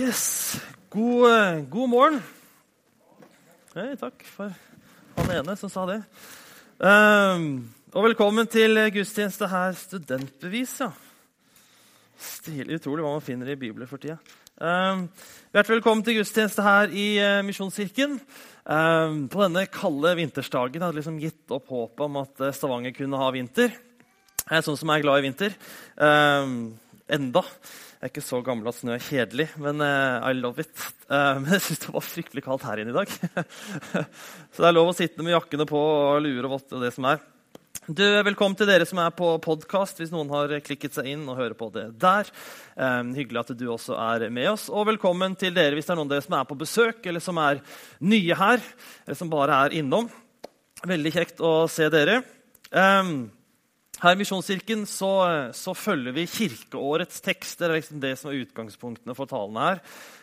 Yes. God, eh, god morgen. Hei, takk for han ene som sa det. Um, og velkommen til gudstjeneste her. Studentbevis, ja. Stilig. Utrolig hva man finner i Bibelen for tida. Um, hjertelig velkommen til gudstjeneste her i uh, Misjonskirken. Um, på denne kalde vintersdagen hadde liksom gitt opp håpet om at uh, Stavanger kunne ha vinter. Jeg er sånn som er glad i vinter. Enda. Jeg er ikke så gammel at snø er kjedelig, men uh, I love it. Uh, men jeg syns det var fryktelig kaldt her inne i dag. så det er lov å sitte med jakkene på og lure og votte og det som er. Du, velkommen til dere som er på podkast, hvis noen har klikket seg inn og hører på det der. Um, hyggelig at du også er med oss. Og velkommen til dere hvis det er noen av dere som er på besøk, eller som er nye her, eller som bare er innom. Veldig kjekt å se dere. Um, her i Misjonskirken så, så, følger vi kirkeårets tekster. Det er liksom det som er utgangspunktene for talene her.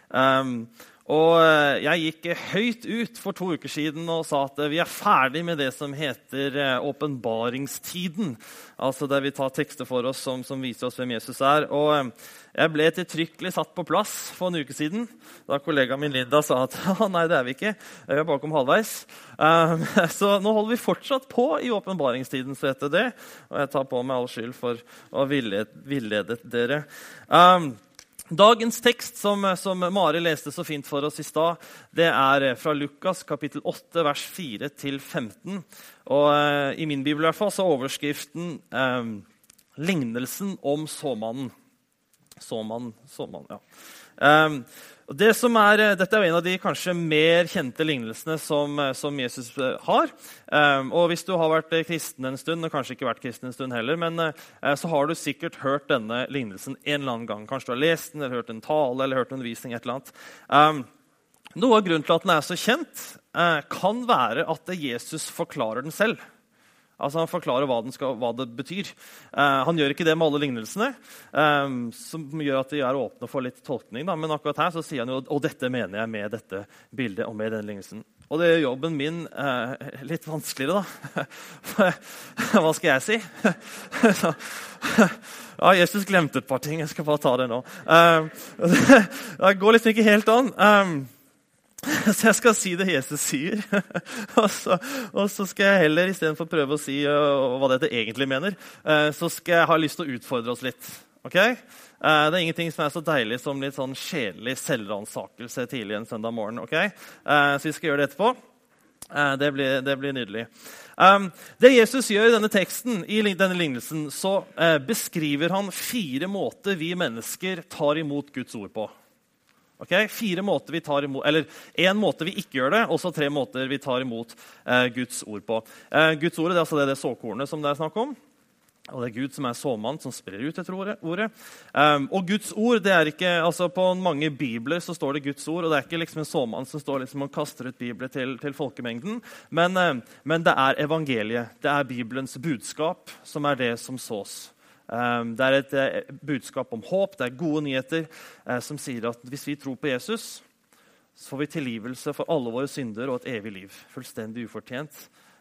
Um, og eh, jeg gikk høyt ut for to uker siden og sa at vi er ferdig med det som heter eh, åpenbaringstiden. Altså der vi tar tekster for oss som, som, viser oss hvem Jesus er. Og eh, jeg ble ettertrykkelig satt på plass for en uke siden da kollegaen min Linda sa at nei, det er vi ikke. Vi er bakom halvveis. Um, så nå holder vi fortsatt på i åpenbaringstiden, så heter det. Og jeg tar på meg all skyld for å ha villedet dere. Um, Dagens tekst, som, som, Mari leste så fint for oss i stad, det er fra Lukas kapittel 8, vers 4-15. Og eh, I min bibel i hvert fall, så er overskriften eh, 'Lignelsen om såmannen'. Såmann, såmann, ja. Eh, det er, eh, dette er en av de kanskje mer kjente lignelsene som, eh, som Jesus eh, har. Um, og Hvis du har vært kristen en stund, og kanskje ikke vært kristen en stund heller, men uh, så har du sikkert hørt denne lignelsen en eller annen gang. Kanskje du har lest den, eller hørt en tale eller hørt en undervisning. et eller annet. Um, noe av grunnen til at den er så kjent, uh, kan være at Jesus forklarer den selv. Altså Han forklarer hva, skal, hva det betyr. Uh, han gjør ikke det med alle lignelsene, um, som gjør at de er åpne for litt tolkning. Da. Men akkurat her så sier han jo og dette mener jeg med dette bildet og med den lignelsen. Og det gjør jobben min uh, litt vanskeligere, da. hva skal jeg si? ja, Jesus glemte et par ting. Jeg skal bare ta det nå. Um, det går liksom ikke helt an. Um, Så jeg skal si det Jesus sier. og, så, og, så, skal jeg heller, istedenfor prøve å si hva dette egentlig mener, så skal jeg ha lyst til å utfordre oss litt. Okay? Uh, det er ingenting som er så deilig som litt sånn sjelelig selvransakelse tidlig en søndag morgen. Okay? så vi skal gjøre det etterpå. Det blir, det, blir, nydelig. Um, det Jesus gjør i denne teksten, i denne lignelsen, så beskriver han fire måter vi mennesker tar imot Guds ord på. Okay? Fire måter vi tar imot, eller Én måte vi ikke gjør det, og så tre måter vi tar imot eh, Guds ord på. Eh, Guds ord er altså det, det såkornet som det er snakk om. Og det er Gud som er såmann, som sprer ut etter ordet. Um, og Guds ord det er ikke, altså På mange bibler så står det Guds ord, og det er ikke liksom en såmann som står liksom og kaster ut bibler til, til folkemengden. Men, um, men det er evangeliet, det er Bibelens budskap, som er det som sås. Ehm, det er et eh, budskap om håp, det er gode nyheter eh, som sier at hvis vi tror på Jesus, så får vi tilgivelse for alle våre synder og et evig liv. Fullstendig ufortjent,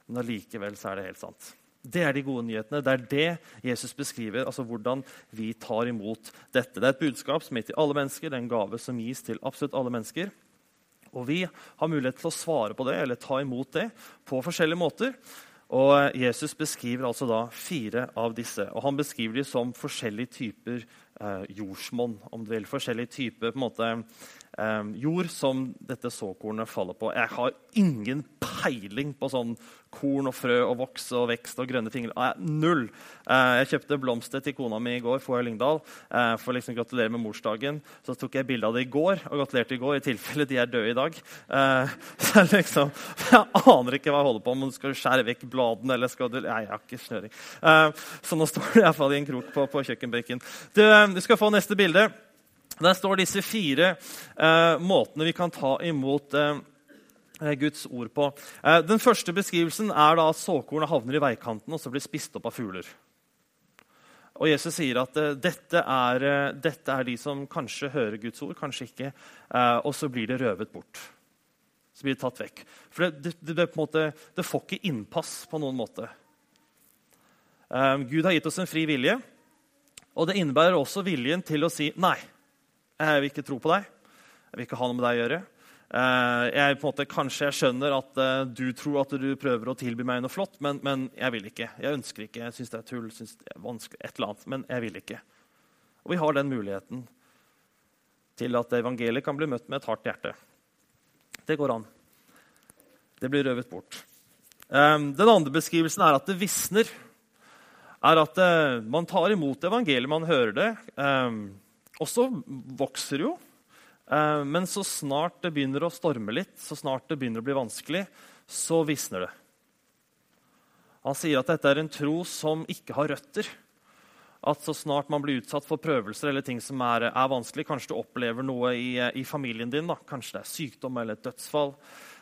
men allikevel er det helt sant. Det er de gode nyhetene. Det er det Jesus beskriver. altså Hvordan vi tar imot dette. Det er et budskap som gir til alle mennesker. Det er en gave som gis til absolutt alle mennesker. Og vi har mulighet til å svare på det eller ta imot det på forskjellige måter. Og Jesus beskriver altså da fire av disse. og Han beskriver dem som forskjellige typer eh, jordsmonn. om du vil, Forskjellige typer på en måte, eh, jord som dette såkornet faller på. Jeg har ingen peiling på sånn korn og frø og voks og vekst og grønne ting. Null. Eh, jeg kjøpte blomster til kona mi i går for Lyngdal, eh, for liksom å gratulere med morsdagen. Så tok jeg bilde av det i går og gratulerte i går, i tilfelle de er døde i dag. Eh, så liksom, Jeg aner ikke hva jeg holder på med. Skal du skjære vekk bladene, eller skal du Nei, jeg har ikke snøring. Så nå står det iallfall i en krok på, på kjøkkenbenken. Du, du skal få neste bilde. Der står disse fire eh, måtene vi kan ta imot eh, Eh, Guds ord på. Eh, den første beskrivelsen er da at såkornet havner i veikanten og så blir spist opp av fugler. Og Jesus sier at eh, dette er, dette er, de som kanskje hører Guds ord, kanskje ikke. Og så blir det røvet bort. Så blir det tatt vekk. For det, det, det, måte, det får ikke innpass på noen måte. Gud har gitt oss en fri vilje, og det innebærer også viljen til å si nei. Jeg vil ikke tro på deg. Jeg vil ikke ha noe med deg å gjøre. Eh, jeg, måte, kanskje jeg skjønner at uh, du tror at du prøver å tilby meg noe flott, men, men jeg vil ikke. Jeg ønsker ikke. Jeg syns det er tull, synes det er vanskelig, et eller annet, men jeg vil ikke. Og vi har den muligheten til at evangeliet kan bli møtt med et hardt hjerte. Det går an. Det blir røvet bort. Den andre beskrivelsen er at det visner. Er at man tar imot evangeliet, man hører det. Og så vokser det jo. Uh, men så snart det begynner å storme litt, så snart det begynner å bli vanskelig, så visner det. Han sier at dette er en tro som ikke har røtter at så snart man blir utsatt for prøvelser eller ting som er, er vanskelig, kanskje du opplever noe i, i familien din, da. kanskje det er sykdom eller et dødsfall,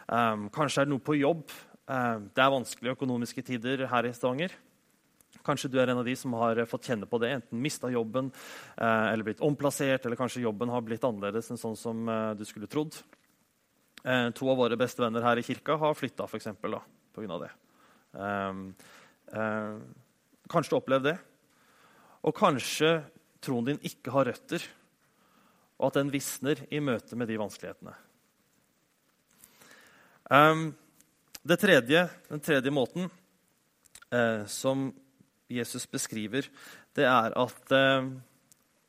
um, kanskje er det noe på jobb um, Det er vanskelige økonomiske tider her i Stavanger. Kanskje du er en av de som har fått kjenne på det, enten mista jobben uh, eller blitt omplassert, eller kanskje jobben har blitt annerledes enn sånn som uh, du skulle trodd. To av våre beste venner her i kirka har flytta pga. det. Um, kanskje du har opplevd det og kanskje troen din ikke har røtter, og at den visner i møte med de vanskelighetene. Det tredje, den tredje måten eh, som Jesus beskriver, det er at eh,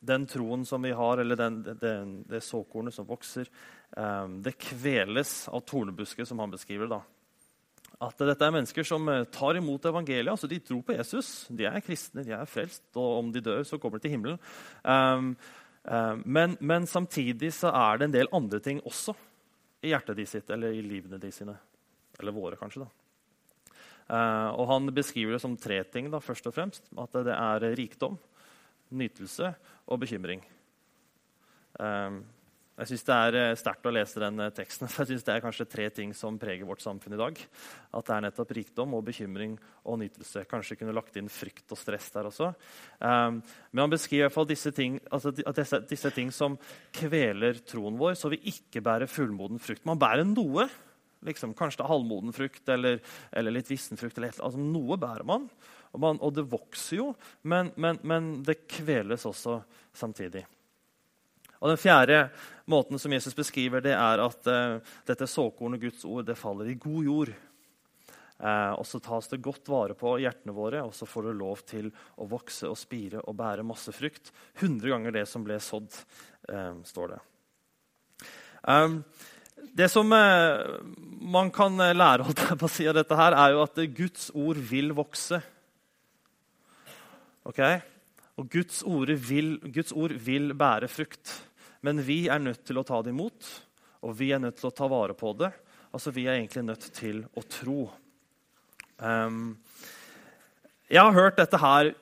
den troen som vi har, eller den, den, det såkornet som vokser, eh, det kveles av tornebusker, som han beskriver. da at dette er mennesker som eh, tar imot evangeliet. altså De tror på Jesus, de er kristne, de er frelst, og om de dør, så kommer de til himmelen. Men, men, samtidig så er det en del andre ting også i hjertet de sitt, eller i livene de sine. Eller våre, kanskje. da. Uh, og Han beskriver det som tre ting. da, først og fremst. At det er rikdom, nytelse og bekymring. Um, jeg syns det er eh, sterkt å lese den eh, teksten. for jeg synes Det er kanskje tre ting som preger vårt samfunn i dag. At det er nettopp rikdom og bekymring og nytelse. Kanskje kunne lagt inn frykt og stress der også. Men han beskriver i hvert fall disse ting, altså disse, disse ting som kveler troen vår, så vi ikke bærer fullmoden frukt. Man bærer noe. Liksom, kanskje det er halvmoden frukt eller, eller litt vissen frukt. Altså, noe bærer man og, man, og det vokser jo, men, men, men det kveles også samtidig. Og Den fjerde måten som Jesus beskriver det, er at uh, dette såkornet, Guds ord, det faller i god jord. Uh, og så tas det godt vare på hjertene våre, og så får det lov til å vokse og spire og bære masse frukt. 100 ganger det som ble sådd, uh, står det. Um, det som man kan lære på å si av dette, her, er jo at Guds ord vil vokse. Ok? Og Guds ord, vil, Guds ord vil bære frukt. Men vi er nødt til å ta det imot, og vi er nødt til å ta vare på det. Altså, Vi er egentlig nødt til å tro. Um, jeg har hørt dette her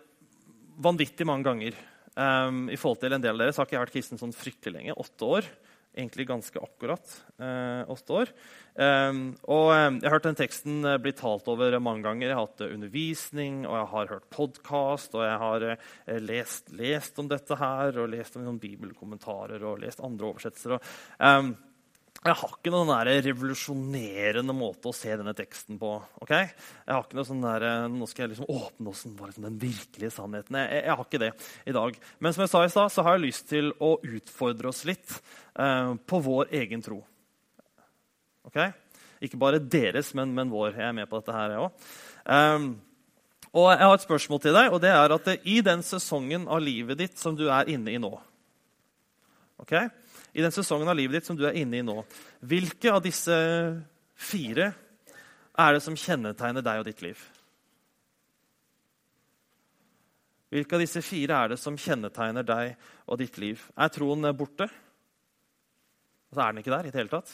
vanvittig mange ganger. Um, i forhold til en del av dere så har ikke jeg vært kristen sånn fryktelig lenge. Åtte år egentlig ganske akkurat eh, åtte år. Eh, og um, Jeg har hørt den teksten uh, bli talt over mange ganger. Jeg har hatt uh, undervisning, og jeg har hørt podkast, og jeg har eh, lest, lest, om dette her, og lest om noen bibelkommentarer og lest andre oversettelser. Og, um, jeg har ikke noen revolusjonerende måte å se denne teksten på. Okay? Jeg har ikke noe sånn der, Nå skal jeg liksom åpne oss liksom den virkelige sannheten. Jeg, jeg, har ikke det i dag. Men som jeg sa i stad, så har jeg lyst til å utfordre oss litt eh, på vår egen tro. Okay? Ikke bare deres, men, men, vår. Jeg er med på dette her, jeg òg. Um, og jeg har et spørsmål til deg, og det er at i den sesongen av livet ditt som du er inne i nå okay? I den sesongen av livet ditt som du er inne i nå, hvilke av disse fire er det som kjennetegner deg og ditt liv? Hvilke av disse fire er det som kjennetegner deg og ditt liv? Er troen borte? Og så er den ikke der i det hele tatt.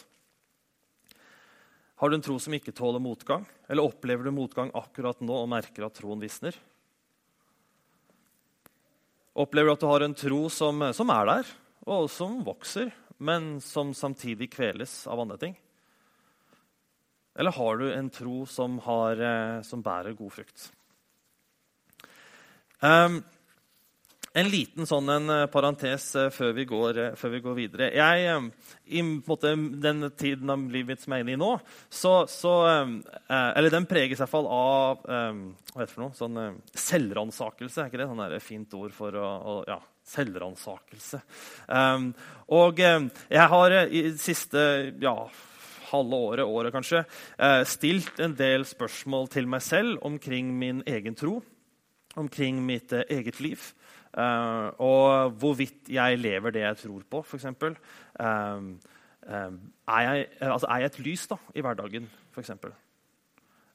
Har du en tro som ikke tåler motgang? Eller opplever du motgang akkurat nå og merker at troen visner? Opplever du at du har en tro som, som er der, og som vokser, men som samtidig kveles av andre ting? Eller har du en tro som, har, eh, som bærer god frukt? Um, en liten sånn en eh, parentes uh, før, vi går, før, vi går, videre. Jeg, I måte, den tiden av livet mitt som jeg er inne i nå, så, så Eller den preges i hvert fall av hva heter det for noe? Sånn, selvransakelse. Er ikke det sånn fint ord for å, å ja, selvransakelse. Um, og um, jeg har uh, i det siste ja, halve året, året kanskje, uh, stilt en del spørsmål til meg selv omkring min egen tro, omkring mitt eget liv. Og hvorvidt jeg lever det jeg tror på, f.eks. Um, um, er, altså, er jeg et lys da, i hverdagen, f.eks.?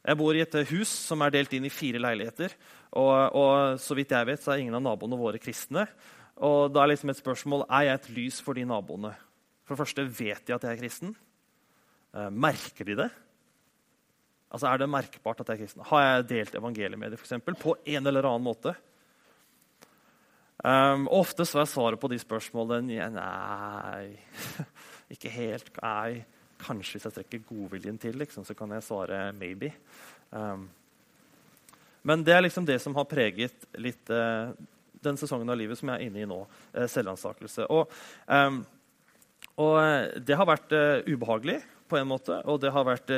Jeg bor i et hus som er delt inn i fire leiligheter. Og, og, så vidt jeg vet, så er ingen av naboene våre kristne. Og da er liksom et spørsmål er jeg et lys for de naboene. For det første, vet de at jeg er kristen? Eh, merker de det? Altså, Er det merkbart at jeg er kristen? Har jeg delt evangeliet med dem for eksempel, på en eller annen måte? Um, ofte så er svaret på de spørsmålene nei, ikke helt. Nei, kanskje hvis jeg trekker godviljen til, liksom, så kan jeg svare maybe. Um, men det er liksom det som har preget litt uh, den sesongen av livet som jeg er inne i nå. Eh, selvransakelse. Og, um, og, eh, det har vært uh, ubehagelig på en måte, og det har vært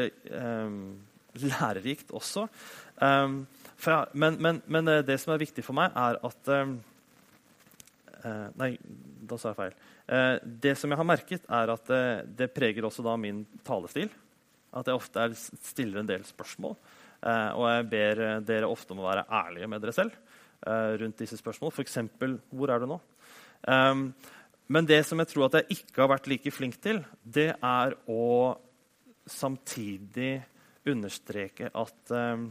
lærerikt også. Um, jeg, men, men, men, det som er viktig for meg, er at Nei, da sa jeg feil. Det som jeg har merket, er at det preger også da min talestil. At jeg ofte stiller en del spørsmål. Og jeg ber dere ofte om å være ærlige med dere selv rundt disse spørsmålene. F.eks.: Hvor er du nå? Ehm, men det som jeg tror at jeg ikke har vært like flink til, det er å samtidig understreke at um,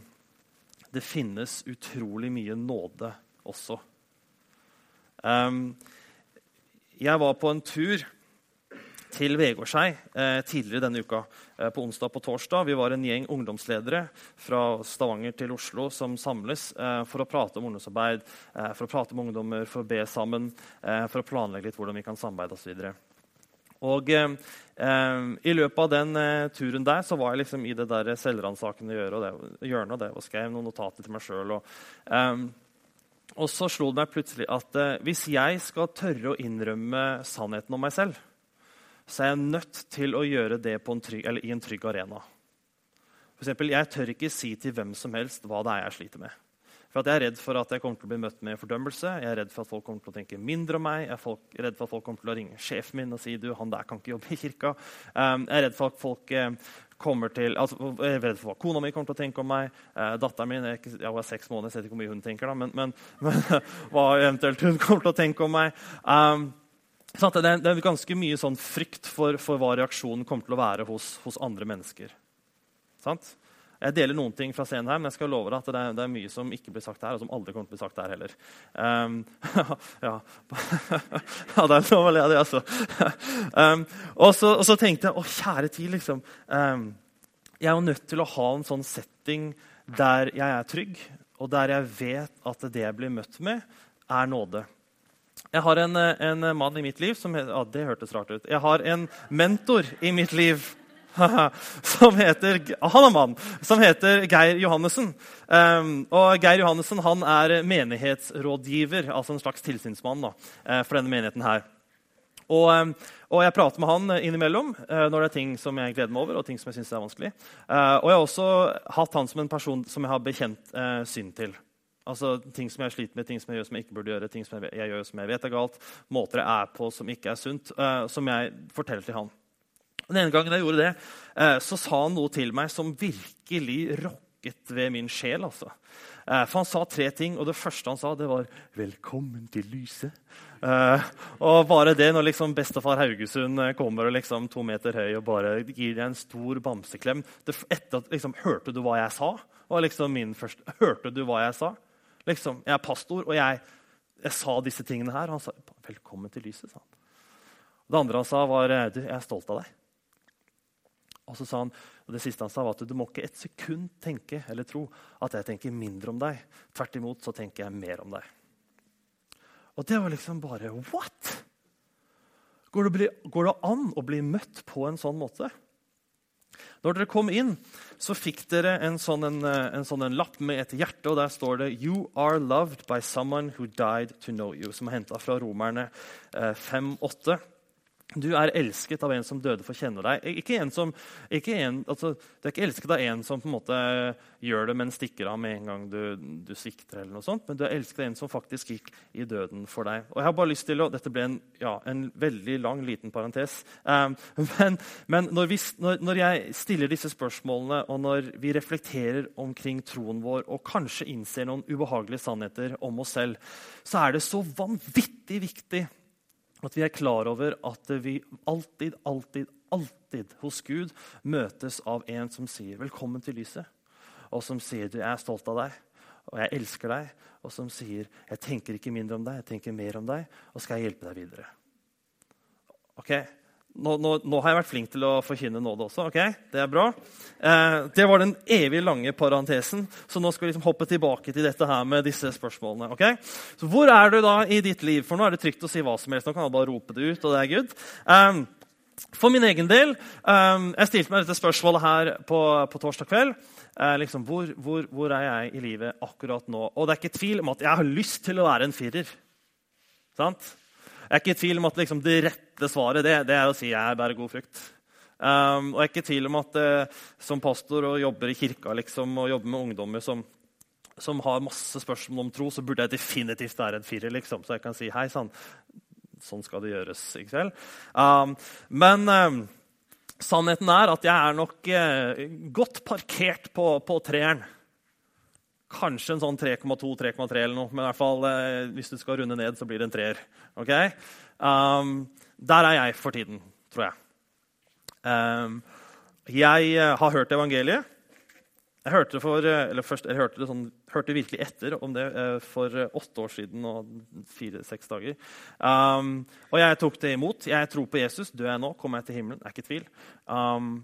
det finnes utrolig mye nåde også. Um, jeg var på en tur til Vegårshei eh, tidligere denne uka. Eh, på onsdag på torsdag. Vi var en gjeng ungdomsledere fra Stavanger til Oslo som samles eh, for å prate om ungdomsarbeid, eh, for å prate med ungdommer, for å be sammen, eh, for å planlegge litt hvordan vi kan samarbeide osv. Og eh, I løpet av den turen der så var jeg liksom i det der selvransakende hjørnet. Og det, og skrev noen notater til meg sjøl. Og så slo det meg plutselig at eh, hvis jeg skal tørre å innrømme sannheten om meg selv, så er jeg nødt til å gjøre det en trygg, i en trygg arena. For eksempel, jeg tør ikke si til hvem som helst hva det er jeg sliter med. For Jeg er redd for at jeg kommer til å bli møtt med fordømmelse. Jeg er redd for at folk kommer til å tenke mindre om meg. Jeg er redd for at folk kommer til å ringe sjefen min og si du, han der kan ikke jobbe i kirka. Um, jeg er redd for at folk eh, kommer til, altså, Jeg er redd for hva kona mi kommer til å tenke om meg. Eh, datteren min ja, hun er seks måneder, jeg vet ikke hvor mye hun tenker, da, men, men, men hva eventuelt hun kommer til å tenke om meg. Um, det, er, ganske mye sånn frykt for, for, hva reaksjonen kommer til å være hos, hos andre mennesker. Sant? Jeg deler noen ting fra scenen her, men jeg skal love deg at det er, det er, mye som ikke blir sagt her, og som aldri kommer til å bli sagt der heller. Um, ja. ja, det er lov å le av det, altså. Um, og, så, og, så, tenkte jeg å, kjære tid, liksom. Um, jeg er jo nødt til å ha en sånn setting der jeg er trygg, og der jeg vet at det jeg blir møtt med, er nåde. Jeg har en, en mann i mitt liv som ja, Det hørtes rart ut. Jeg har en mentor i mitt liv som heter, han er mann, som heter Geir Johannessen. Um, og Geir Johannessen han er menighetsrådgiver, altså en slags tilsynsmann da, uh, for denne menigheten. her. Og, um, og, jeg prater med han innimellom uh, når det er ting som jeg gleder meg over. Og ting som jeg synes er vanskelig. Og jeg har også hatt han som en person som jeg har bekjent synd til. Altså Ting som jeg sliter med, ting som jeg gjør som jeg ikke burde gjøre, ting som jeg, gjør som jeg vet er galt, måter jeg er på som ikke er sunt, som jeg forteller til han. Den ene gangen jeg gjorde det, uh, så sa han noe til meg som virkelig rokket ved min sjel. altså. Eh, for Han sa tre ting, og det første han sa, det var 'Velkommen til lyset'. Uh, og bare det når liksom bestefar Haugesund kommer og liksom to meter høy og bare gir deg en stor bamseklem det, etter at, liksom, Hørte du hva jeg sa? var liksom min første, Hørte du hva jeg sa? Liksom, Jeg er pastor, og jeg, jeg sa disse tingene her. Han sa 'velkommen til lyset'. sa han. Det andre han sa, var 'du, jeg er stolt av deg'. Og så sa han, og det siste han sa var at du må ikke et sekund tenke eller tro at jeg tenker mindre om deg. Tvert imot så tenker jeg mer om deg. Og det var liksom bare What?! Går det, går det an å bli møtt på en sånn måte? Når dere kom inn, så fikk dere en sånn, en, en sånn en lapp med et hjerte, og der står det 'You are loved by someone who died to know you', som er henta fra Romerne eh, 5-8. Du er elsket av en som døde for å kjenne deg. Ikke en som, ikke en, altså, du er ikke elsket av en som på en måte gjør det, men stikker av med en gang du, du, svikter. eller noe sånt, Men du er elsket av en som faktisk gikk i døden for deg. Og jeg har bare lyst til å, Dette ble en, ja, en veldig lang, liten parentes. Um, men, men når, vi, når, når, jeg stiller disse spørsmålene, og når vi reflekterer omkring troen vår og kanskje innser noen ubehagelige sannheter om oss selv, så er det så vanvittig viktig at vi er klar over at vi alltid, alltid, alltid hos Gud møtes av en som sier 'velkommen til lyset', og som sier 'jeg er stolt av deg', og 'jeg elsker deg', og som sier 'jeg tenker ikke mindre om deg, jeg tenker mer om deg', og skal jeg hjelpe deg videre'. Ok, nå, nå, nå, har jeg vært flink til å forkynne nåde også. ok? Det er bra. Eh, det var den evig lange parentesen. Så nå skal vi liksom hoppe tilbake til dette her med disse spørsmålene. ok? Så Hvor er du da i ditt liv? For nå er det trygt å si hva som helst. Nå kan jeg bare rope det ut, og det er good. Eh, for min egen del eh, Jeg stilte meg dette spørsmålet her på, på torsdag kveld. Uh, liksom, hvor, hvor, hvor er jeg i livet akkurat nå? Og det er ikke tvil om at jeg har lyst til å være en firer. Sant? Jeg er ikke i tvil om at liksom, det rette svaret det, det, er å si jeg bærer god frukt. Um, og jeg er ikke i tvil om at uh, som pastor og jobber i kirka liksom, og jobber med ungdommer som, som, har masse spørsmål om tro, så burde jeg definitivt være en firer. Liksom, så jeg kan si hei sann, sånn skal det gjøres ikke selv? Um, men um, sannheten er at jeg er nok uh, godt parkert på, på treeren. Kanskje en sånn 3,2-3,3 eller noe. Men i hvert fall, eh, hvis du skal runde ned, så blir det en treer. Okay? Um, der er jeg for tiden, tror jeg. Um, jeg uh, har hørt evangeliet. Jeg hørte, for, uh, først, jeg hørte, sånn, hørte virkelig etter om det uh, for åtte år siden og fire-seks dager. Um, og jeg tok det imot. Jeg tror på Jesus. Dør jeg nå, kommer jeg til himmelen. Det er ikke tvil. Um,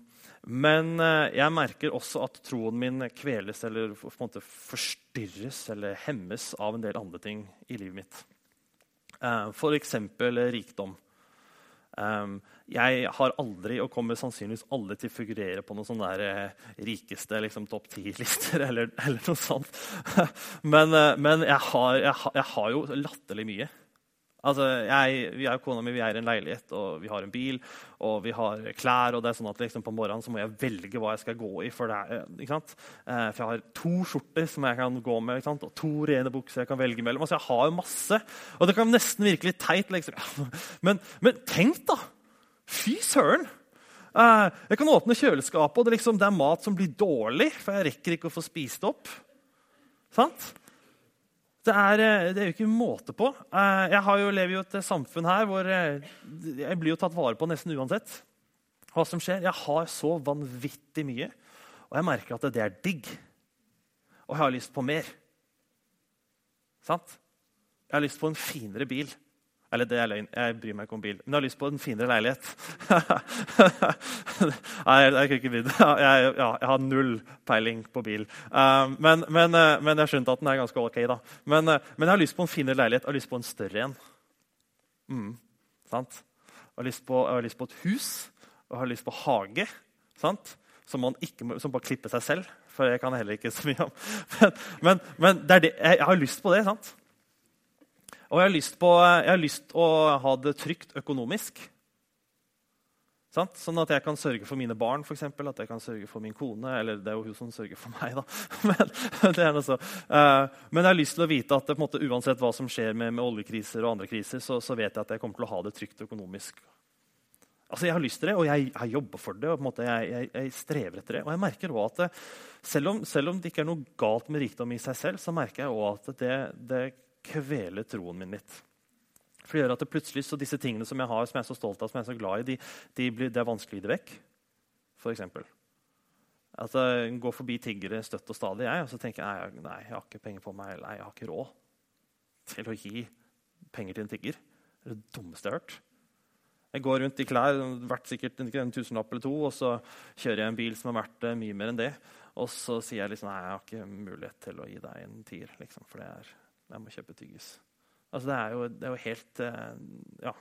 men eh, jeg merker også at troen min kveles eller forstyrres eller hemmes av en del andre ting i livet mitt. Eh, F.eks. rikdom. Eh, jeg har aldri, og kommer sannsynligvis aldri til å figurere på noen sånne der rikeste liksom, topp ti-lister eller, eller, noe sånt. Men, men jeg, har, jeg, jeg har jo latterlig mye. Altså, jeg, vi er kona mi vi er i en leilighet, og vi har en bil og vi har klær. og det er sånn at liksom, På morgenen så må jeg velge hva jeg skal gå i. For, det, ikke sant? Eh, for jeg har to skjorter som jeg kan gå med, ikke sant? og to rene bukser jeg kan velge mellom. Altså, Jeg har jo masse. Og det kan nesten virke litt teit. Liksom. Men, men, tenk, da! Fy søren! Eh, jeg kan åpne kjøleskapet, og det, liksom, det er mat som blir dårlig, for jeg rekker ikke å få spist opp. Sant? Det er, eh, det er, jo ikke måte på. Eh, jeg jo, lever jo i et samfunn her hvor eh, jeg blir jo tatt vare på nesten uansett hva som skjer. Jeg har så vanvittig mye, og jeg merker at det er digg. Og jeg har lyst på mer. Sant? Jeg har lyst på en finere bil. Eller det er løgn. Jeg bryr meg ikke om bil. Men jeg har lyst på en finere leilighet. Nei, jeg, jeg, ikke jeg, ja, jeg, har null peiling på bil. Um, men, men, uh, men, jeg har skjønt at den er ganske ok. da. Men, uh, men, jeg har lyst på en finere leilighet. Jeg har lyst på en større en. Mm, sant? Jeg har, lyst på, jeg har lyst på et hus, og jeg har lyst på hage. sant? Som, man ikke må, som bare klipper seg selv, for jeg kan heller ikke så mye om. Men, det det, jeg har lyst på det. sant? Og jeg har lyst, på, jeg har lyst å ha det trygt økonomisk. Sånn at jeg kan sørge for mine barn, for eksempel, at jeg kan sørge for min kone. Eller det er jo hun som sørger for meg, da. Men. Uh, men jeg har lyst til å vite at måte, uansett hva som skjer med, med oljekriser og andre kriser, så, så, vet jeg at jeg kommer til å ha det trygt økonomisk. Altså, Jeg har lyst til det, og jeg, jeg jobber for det. og måte, jeg, jeg, jeg, strever etter det. Og jeg merker også at det, selv, om, selv, om, det ikke er noe galt med rikdom i seg selv, så merker jeg også at det, det kvele troen min litt. For det gjør at det plutselig så disse tingene som jeg har, som jeg er så stolt av, som jeg er så glad i, de, de blir, det er vanskelig å gi det vekk. For eksempel. At jeg går forbi tiggere støtt og stadig, jeg, og så tenker jeg nei, jeg har ikke penger på meg, eller jeg har ikke råd til å gi penger til en tigger. Det er det dummeste jeg har hørt. Jeg går rundt i klær, verdt sikkert en tusenlapp eller to, og så kjører jeg en bil som er verdt eh, mye mer enn det. Og så sier jeg liksom, nei, jeg har ikke mulighet til å gi deg en tier, liksom, for det er jeg må kjøpe tyggis. Altså, det, er jo, det er jo helt uh, Ja.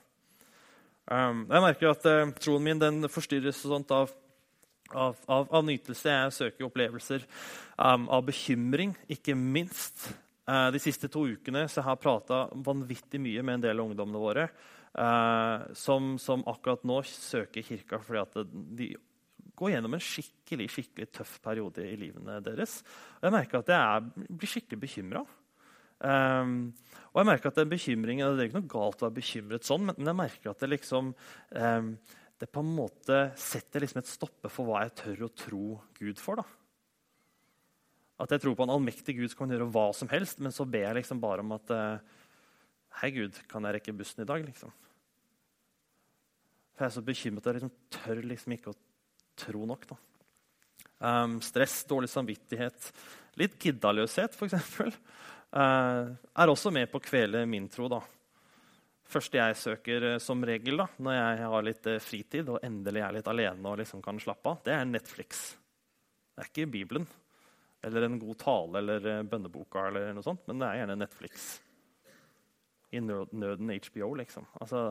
Um, jeg merker at uh, troen min den forstyrres sånt av, av, av, av, nytelse. Jeg søker opplevelser um, av bekymring, ikke minst. Uh, de siste to ukene så jeg har jeg prata vanvittig mye med en del av ungdommene våre. uh, som, som, akkurat nå søker kirka fordi at de går gjennom en skikkelig skikkelig tøff periode i livene deres. Og jeg merker at jeg er, blir skikkelig bekymra. Um, og jeg merker at den bekymringen, Det er ikke noe galt å være bekymret sånn, men, men jeg merker at det liksom um, det på en måte setter liksom et stoppe for hva jeg tør å tro Gud for. da. At jeg tror på en allmektig Gud som kan gjøre hva som helst, men så ber jeg liksom bare om at uh, Hei, Gud, kan jeg rekke bussen i dag? liksom? For jeg er så bekymret at jeg liksom tør liksom ikke å tro nok. da. Um, stress, dårlig samvittighet, litt giddaløshet f.eks. Uh, er også med på å kvele min tro. da. første jeg søker uh, som regel da, når jeg har litt uh, fritid og endelig er litt alene og liksom kan slappe av, det er Netflix. Det er ikke Bibelen eller en god tale eller bønneboka, eller noe sånt, men det er gjerne Netflix. I nøden HBO, liksom. Altså,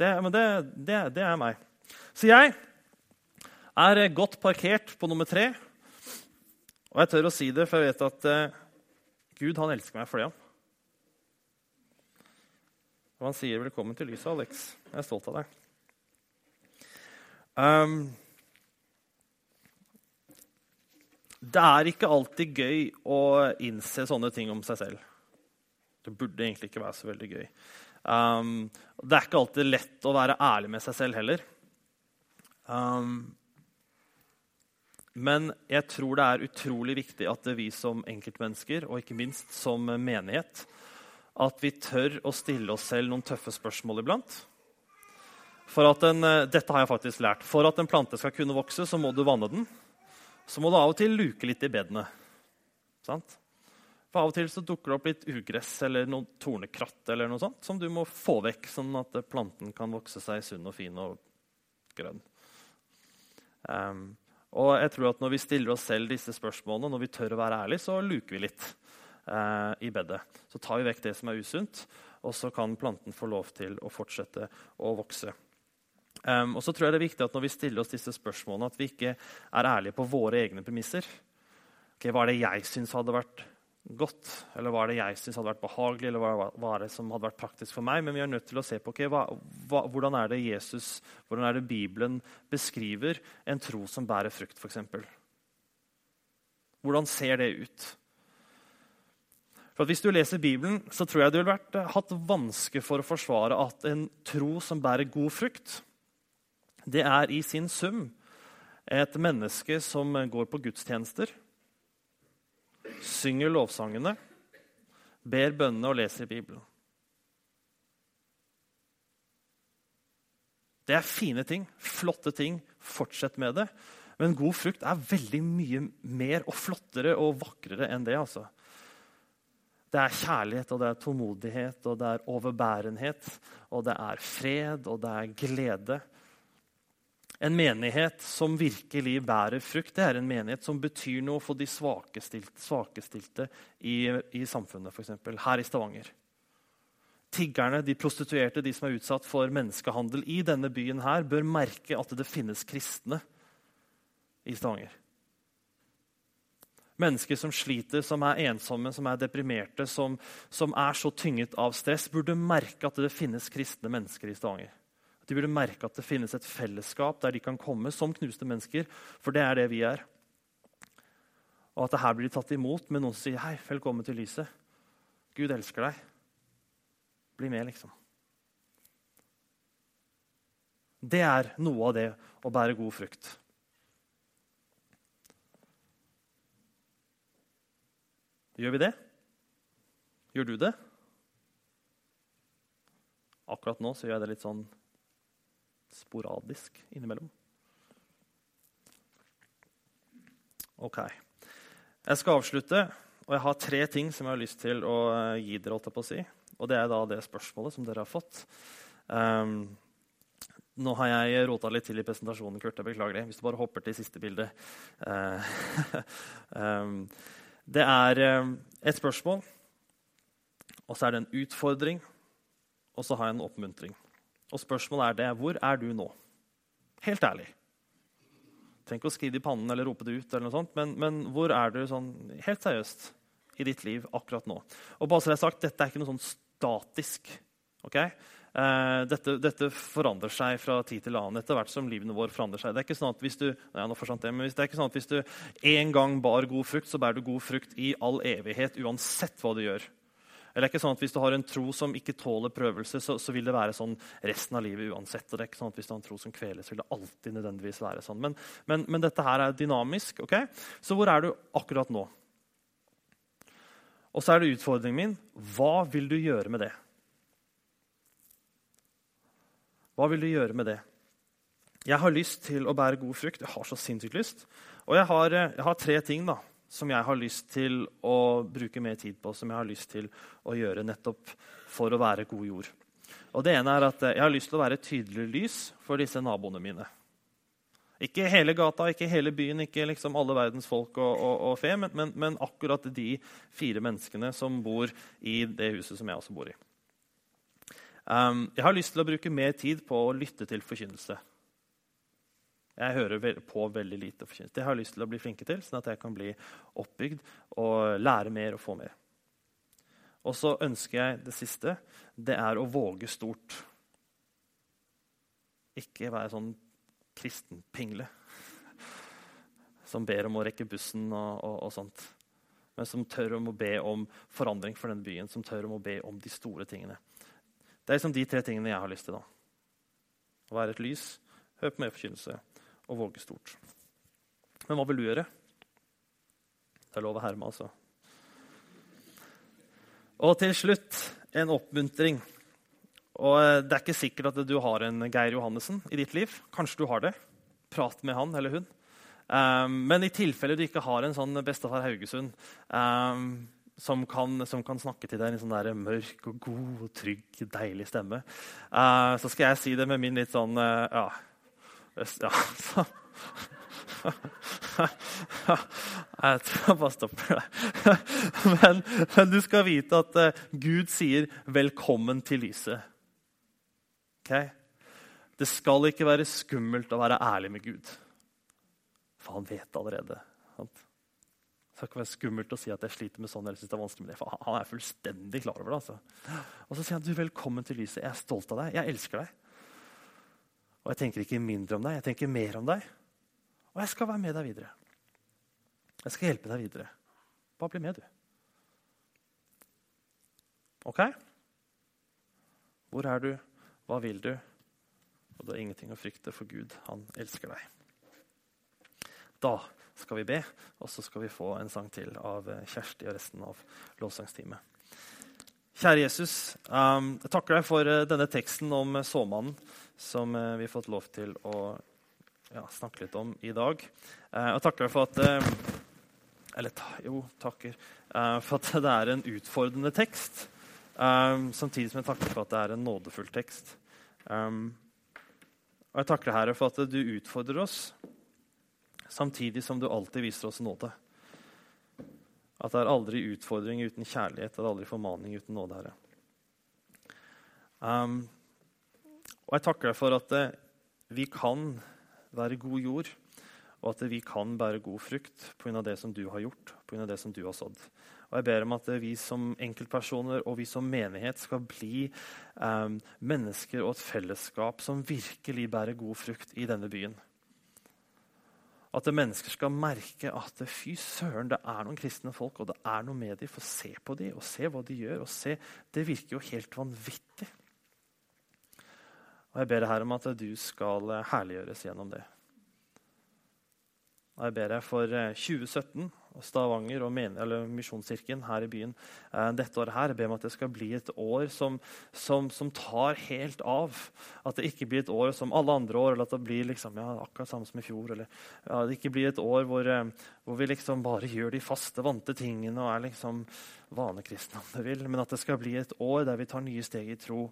det, men det, det, det er meg. Så jeg er godt parkert på nummer tre. Og jeg tør å si det, for jeg vet at Gud han elsker meg for det. Og han sier 'velkommen til lyset', Alex. Jeg er stolt av deg. Um, det er ikke alltid gøy å innse sånne ting om seg selv. Det burde egentlig ikke være så veldig gøy. Um, det er ikke alltid lett å være ærlig med seg selv heller. Um, men jeg tror det er utrolig viktig at vi som enkeltmennesker og ikke minst som menighet at vi tør å stille oss selv noen tøffe spørsmål iblant. For at en, eh, dette har jeg faktisk lært. For at en plante skal kunne vokse, så må du vanne den. Så må du av og til luke litt i bedene. Sant? For Av og til så dukker det opp litt ugress eller noen tornekratt eller noe sånt, som du må få vekk, sånn at planten kan vokse seg sunn og fin og grønn. Um, og jeg tror at Når vi stiller oss selv disse spørsmålene, når vi tør å være ærlige, så luker vi litt eh, i bedet. Så tar vi vekk det som er usunt, og så kan planten få lov til å fortsette å vokse. Um, og så tror jeg det er viktig at Når vi stiller oss disse spørsmålene, at vi ikke er ærlige på våre egne premisser. Okay, hva er det jeg syns hadde vært godt? Eller hva er det jeg syns hadde vært behagelig? eller hva er det som hadde vært praktisk for meg? Men vi er nødt til å se på okay, hva, hva, hvordan er det Jesus, hvordan er det Bibelen beskriver en tro som bærer frukt, f.eks. Hvordan ser det ut? For Hvis du leser Bibelen, så tror jeg du ville vært, eh, hatt vanske for å forsvare at en tro som bærer god frukt, det er i sin sum et menneske som går på gudstjenester synger lovsangene, ber bønnene og leser Bibelen. Det er fine ting, flotte ting. Fortsett med det. Men god frukt er veldig mye mer og flottere og vakrere enn det. altså. Det er kjærlighet, og det er tålmodighet, og det er overbærenhet, og det er fred, og det er glede. En menighet som virkelig bærer frukt, det er en menighet som betyr noe for de svakestilte, svakestilte i, i samfunnet, f.eks. her i Stavanger. Tiggerne, de prostituerte, de som er utsatt for menneskehandel i denne byen, her, bør merke at det finnes kristne i Stavanger. Mennesker som sliter, som er ensomme, som er deprimerte, som, som er så tynget av stress, burde merke at det finnes kristne mennesker i Stavanger. De burde merke at det finnes et fellesskap der de kan komme som knuste mennesker. For det er det vi er. Og at det her blir de tatt imot med noen som sier hei, velkommen til lyset. Gud elsker deg. Bli med, liksom. Det er noe av det å bære god frukt. Gjør vi det? Gjør du det? Akkurat nå så gjør jeg det litt sånn sporadisk innimellom. Ok. Jeg skal avslutte, og jeg har tre ting som jeg har lyst til å eh, gi dere. på å si. Og det er da det spørsmålet som dere har fått. Um, nå har jeg rota litt til i presentasjonen. Kurt, jeg beklager det. Hvis du bare hopper til siste bilde. Uh, um, det er um, et spørsmål, og så er det en utfordring, og så har jeg en oppmuntring. Og spørsmålet er det hvor er du nå? Helt ærlig. Ikke å skrive det i pannen eller rope det ut, eller noe sånt, men, men hvor er du sånn, helt seriøst i ditt liv akkurat nå? Og bare så det er sagt, Dette er ikke noe sånn statisk. Okay? Uh, dette, dette, forandrer seg fra tid til annen etter hvert som livene våre forandrer seg. Det er ikke sånn at hvis du ja, det, men det er ikke sånn at hvis du en gang bar god frukt, så bærer du god frukt i all evighet uansett hva du gjør. Eller det er ikke sånn at Hvis du har en tro som ikke tåler prøvelse, så, så, vil det være sånn resten av livet uansett. Og det er ikke sånn at Hvis du har en tro som kveles, vil det alltid nødvendigvis være sånn. Men, men, men dette her er dynamisk. ok? Så hvor er du akkurat nå? Og så er det utfordringen min. Hva vil du gjøre med det? Hva vil du gjøre med det? Jeg har lyst til å bære god frukt. Jeg har så sinnssykt lyst. Og jeg har, eh, jeg har, tre ting da, som jeg har lyst til å bruke mer tid på, som jeg har lyst til å gjøre nettopp for å være god jord. Og det ene er at Jeg har lyst til å være tydelig lys for disse naboene mine. Ikke hele gata, ikke hele byen, ikke liksom alle verdens folk og, og, og fe, men, men, men, akkurat de fire menneskene som bor i det huset som jeg også bor i. Um, jeg har lyst til å bruke mer tid på å lytte til forkynnelse. Jeg hører på veldig lite forkynnelse. Det har jeg lyst til å bli flinke til, sånn at jeg kan bli oppbygd og lære mer og få mer. Og så ønsker jeg det siste. Det er å våge stort. Ikke være sånn kristenpingle som ber om å rekke bussen og, og, og sånt. Men som tør om å be om forandring for den byen, som tør om å be om de store tingene. Det er liksom de tre tingene jeg har lyst til. da. Å være et lys, høre på mer forkynnelse og våge stort. Men hva vil du gjøre? Det er lov å herme, altså. Og til slutt en oppmuntring. Og eh, Det er ikke sikkert at du har en Geir Johannessen i ditt liv. Kanskje du har det. Prat med han eller hun. Um, men i tilfelle du ikke har en sånn bestefar Haugesund um, som kan, som kan, snakke til deg i en sånn der mørk og god trygg, deilig stemme. Uh, så skal jeg si det med min litt sånn uh, Ja. Ja jeg tror jeg bare stopper der. men, men, du skal vite at uh, Gud sier 'velkommen til lyset'. Okay? Det skal ikke være skummelt å være ærlig med Gud. For han vet allerede. Sant? Det skal ikke være skummelt å si at jeg sliter med sånn eller synes det er vanskelig med det. For han er fullstendig klar over det. altså. Og så sier han du, velkommen til lyset. Jeg er stolt av deg. Jeg elsker deg. Og jeg tenker ikke mindre om deg, jeg tenker mer om deg. Og jeg skal være med deg videre. Jeg skal hjelpe deg videre. Bare bli med, du. OK? Hvor er du? Hva vil du? Og det er ingenting å frykte, for Gud, han elsker deg. Da skal vi be, og så skal vi få en sang til av eh, Kjersti og resten av lovsangsteamet. Kjære Jesus, um, jeg takker deg for uh, denne teksten om uh, såmannen som uh, vi har fått lov til å ja, snakke litt om i dag. Jeg takker deg for at Eller jo, takker. for at det er en utfordrende tekst. Samtidig som jeg takker for at det er en nådefull tekst. Og jeg takker deg, Herre, for at du utfordrer oss samtidig som du alltid viser oss nåde. At det er aldri utfordring uten kjærlighet, det er aldri formaning uten nåde, Herre. Um, og jeg takker deg for at uh, vi kan være god jord, og at uh, vi kan bære god frukt pga. det som du har gjort, pga. det som du har sådd. Og jeg ber om at uh, vi som enkeltpersoner og vi som menighet skal bli um, mennesker og et fellesskap som virkelig bærer god frukt i denne byen. At mennesker skal merke at fy søren, det er noen kristne folk, og det er noe med dem. Få se på dem og se hva de gjør. og se, Det virker jo helt vanvittig. Og Jeg ber deg her om at du skal herliggjøres gjennom det. Og Jeg ber deg for 2017 eh, Stavanger og Misjonskirken her i byen eh, dette året her. Ber om at det skal bli et år som, som, som, tar helt av. At det ikke blir et år som alle andre år, eller at det blir liksom, ja, akkurat samme som i fjor. Eller ja, det ikke blir et år hvor, eh, hvor, vi liksom bare gjør de faste, vante tingene og er liksom vanekristne, om du vil. Men at det skal bli et år der vi tar nye steg i tro.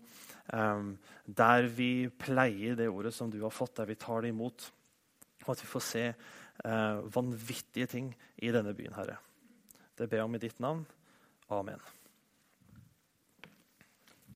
Um, der vi pleier det ordet som du har fått, der vi tar det imot. Og at vi får se vanvittige ting i denne byen, Herre. Det ber jeg om i ditt navn. Amen.